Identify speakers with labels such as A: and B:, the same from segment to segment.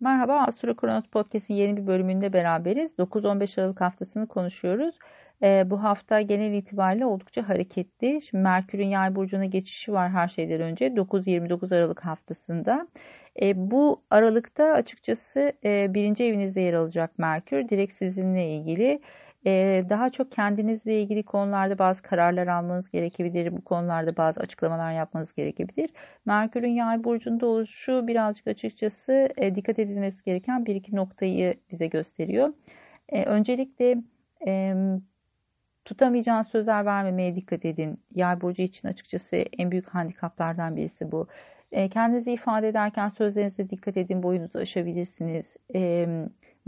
A: Merhaba, Astro Kronos Podcast'in yeni bir bölümünde beraberiz. 9-15 Aralık haftasını konuşuyoruz. Ee, bu hafta genel itibariyle oldukça hareketli. Şimdi Merkür'ün yay burcuna geçişi var her şeyden önce 9-29 Aralık haftasında. Ee, bu aralıkta açıkçası e, birinci evinizde yer alacak Merkür. Direkt sizinle ilgili ee, daha çok kendinizle ilgili konularda bazı kararlar almanız gerekebilir. Bu konularda bazı açıklamalar yapmanız gerekebilir. Merkür'ün yay burcunda oluşu birazcık açıkçası e, dikkat edilmesi gereken bir iki noktayı bize gösteriyor. E, öncelikle e, tutamayacağınız sözler vermemeye dikkat edin. Yay burcu için açıkçası en büyük handikaplardan birisi bu. Kendinizi ifade ederken sözlerinize dikkat edin. Boyunuzu aşabilirsiniz.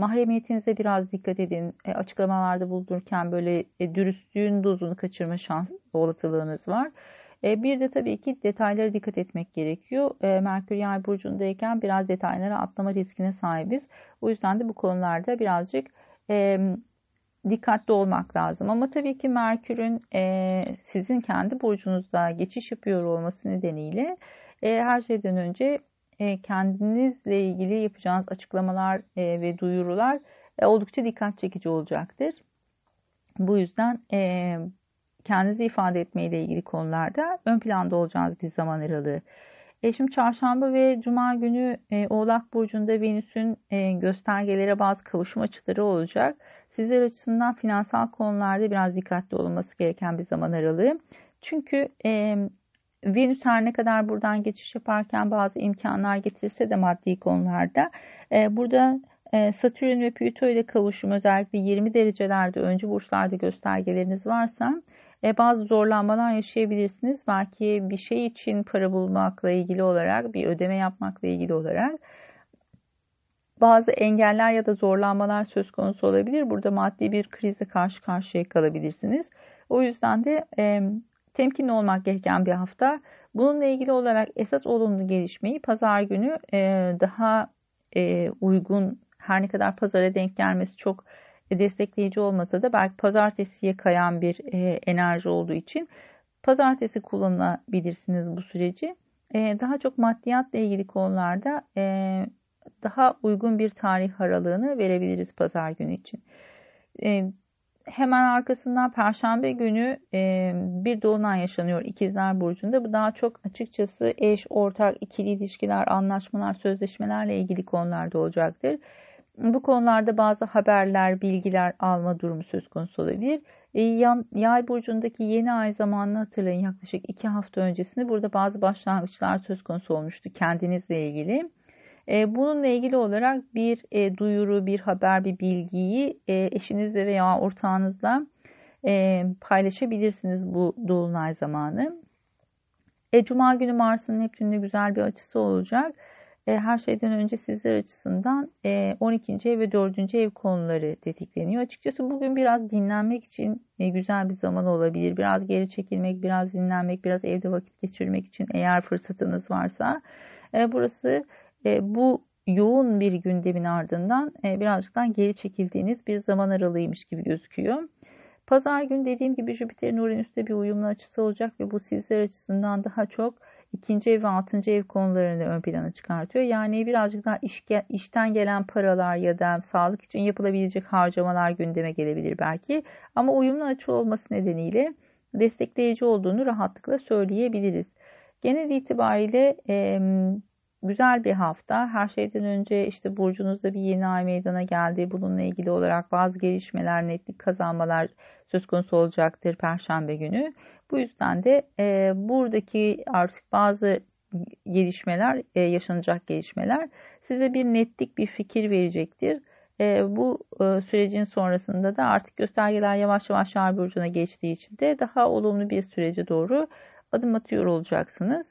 A: Mahremiyetinize biraz dikkat edin. E, açıklamalarda bulunurken böyle e, dürüstlüğün dozunu kaçırma şans olasılığınız var. E, bir de tabii ki detaylara dikkat etmek gerekiyor. E, Merkür Yay burcundayken biraz detaylara atlama riskine sahibiz. O yüzden de bu konularda birazcık e, dikkatli olmak lazım. Ama tabii ki Merkür'ün e, sizin kendi burcunuzda geçiş yapıyor olması nedeniyle e, her şeyden önce kendinizle ilgili yapacağınız açıklamalar e, ve duyurular e, oldukça dikkat çekici olacaktır. Bu yüzden kendinizi ifade etmeyle ilgili konularda ön planda olacağınız bir zaman aralığı. E şimdi çarşamba ve cuma günü e, Oğlak Burcu'nda Venüs'ün e, göstergelere bazı kavuşum açıları olacak. Sizler açısından finansal konularda biraz dikkatli olunması gereken bir zaman aralığı. Çünkü e, Venüs her ne kadar buradan geçiş yaparken bazı imkanlar getirirse de maddi konularda e, burada e, Satürn ve Plüto ile kavuşum özellikle 20 derecelerde öncü burçlarda göstergeleriniz varsa e, bazı zorlanmalar yaşayabilirsiniz. Belki bir şey için para bulmakla ilgili olarak bir ödeme yapmakla ilgili olarak bazı engeller ya da zorlanmalar söz konusu olabilir. Burada maddi bir krizle karşı karşıya kalabilirsiniz. O yüzden de temkinli olmak gereken bir hafta. Bununla ilgili olarak esas olumlu gelişmeyi pazar günü e, daha e, uygun her ne kadar pazara denk gelmesi çok destekleyici olmasa da belki pazartesiye kayan bir e, enerji olduğu için pazartesi kullanabilirsiniz bu süreci. Daha çok maddiyatla ilgili konularda daha uygun bir tarih aralığını verebiliriz pazar günü için hemen arkasından Perşembe günü e, bir dolunay yaşanıyor İkizler Burcu'nda. Bu daha çok açıkçası eş, ortak, ikili ilişkiler, anlaşmalar, sözleşmelerle ilgili konularda olacaktır. Bu konularda bazı haberler, bilgiler alma durumu söz konusu olabilir. Yay burcundaki yeni ay zamanını hatırlayın yaklaşık iki hafta öncesinde burada bazı başlangıçlar söz konusu olmuştu kendinizle ilgili. E, bununla ilgili olarak bir e, duyuru, bir haber, bir bilgiyi e, eşinizle veya ortağınızla paylaşabilirsiniz bu dolunay zamanı. Cuma günü Mars'ın Neptün'le güzel bir açısı olacak. Her şeyden önce sizler açısından 12. ev ve 4. ev konuları tetikleniyor. Açıkçası bugün biraz dinlenmek için güzel bir zaman olabilir. Biraz geri çekilmek, biraz dinlenmek, biraz evde vakit geçirmek için eğer fırsatınız varsa. Burası bu yoğun bir gündemin ardından e, birazcıktan geri çekildiğiniz bir zaman aralığıymış gibi gözüküyor. Pazar günü dediğim gibi Jüpiter'in Uranüs'te bir uyumlu açısı olacak ve bu sizler açısından daha çok ikinci ev ve altıncı ev konularını ön plana çıkartıyor. Yani birazcık daha iş, işten gelen paralar ya da sağlık için yapılabilecek harcamalar gündeme gelebilir belki. Ama uyumlu açı olması nedeniyle destekleyici olduğunu rahatlıkla söyleyebiliriz. Genel itibariyle e, güzel bir hafta. Her şeyden önce işte burcunuzda bir yeni ay meydana geldi. Bununla ilgili olarak bazı gelişmeler, netlik kazanmalar söz konusu olacaktır Perşembe günü. Bu yüzden de e, buradaki artık bazı gelişmeler, e, yaşanacak gelişmeler size bir netlik, bir fikir verecektir. E, bu e, sürecin sonrasında da artık göstergeler yavaş yavaş yay burcuna geçtiği için de daha olumlu bir sürece doğru adım atıyor olacaksınız.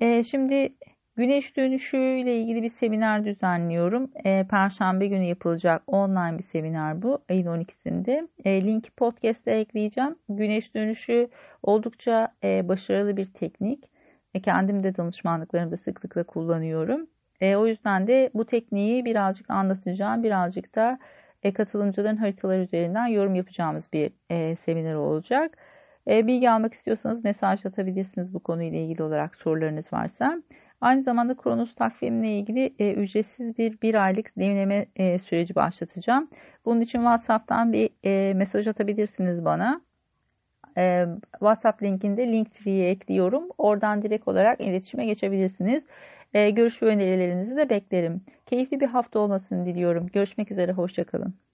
A: E, şimdi Güneş dönüşü ile ilgili bir seminer düzenliyorum. E, Perşembe günü yapılacak online bir seminer bu. Ayın 12'sinde. E, linki podcast'e ekleyeceğim. Güneş dönüşü oldukça e, başarılı bir teknik. E, kendim de danışmanlıklarımda sıklıkla kullanıyorum. E, o yüzden de bu tekniği birazcık anlatacağım. Birazcık da e, katılımcıların haritalar üzerinden yorum yapacağımız bir e, seminer olacak. E, bilgi almak istiyorsanız mesaj atabilirsiniz bu konuyla ilgili olarak sorularınız varsa. Aynı zamanda Kronos takvimle ilgili e, ücretsiz bir bir aylık dinleme e, süreci başlatacağım. Bunun için WhatsApp'tan bir e, mesaj atabilirsiniz bana. E, WhatsApp linkinde Linktree'ye ekliyorum. Oradan direkt olarak iletişime geçebilirsiniz. E, görüş ve önerilerinizi de beklerim. Keyifli bir hafta olmasını diliyorum. Görüşmek üzere, hoşçakalın.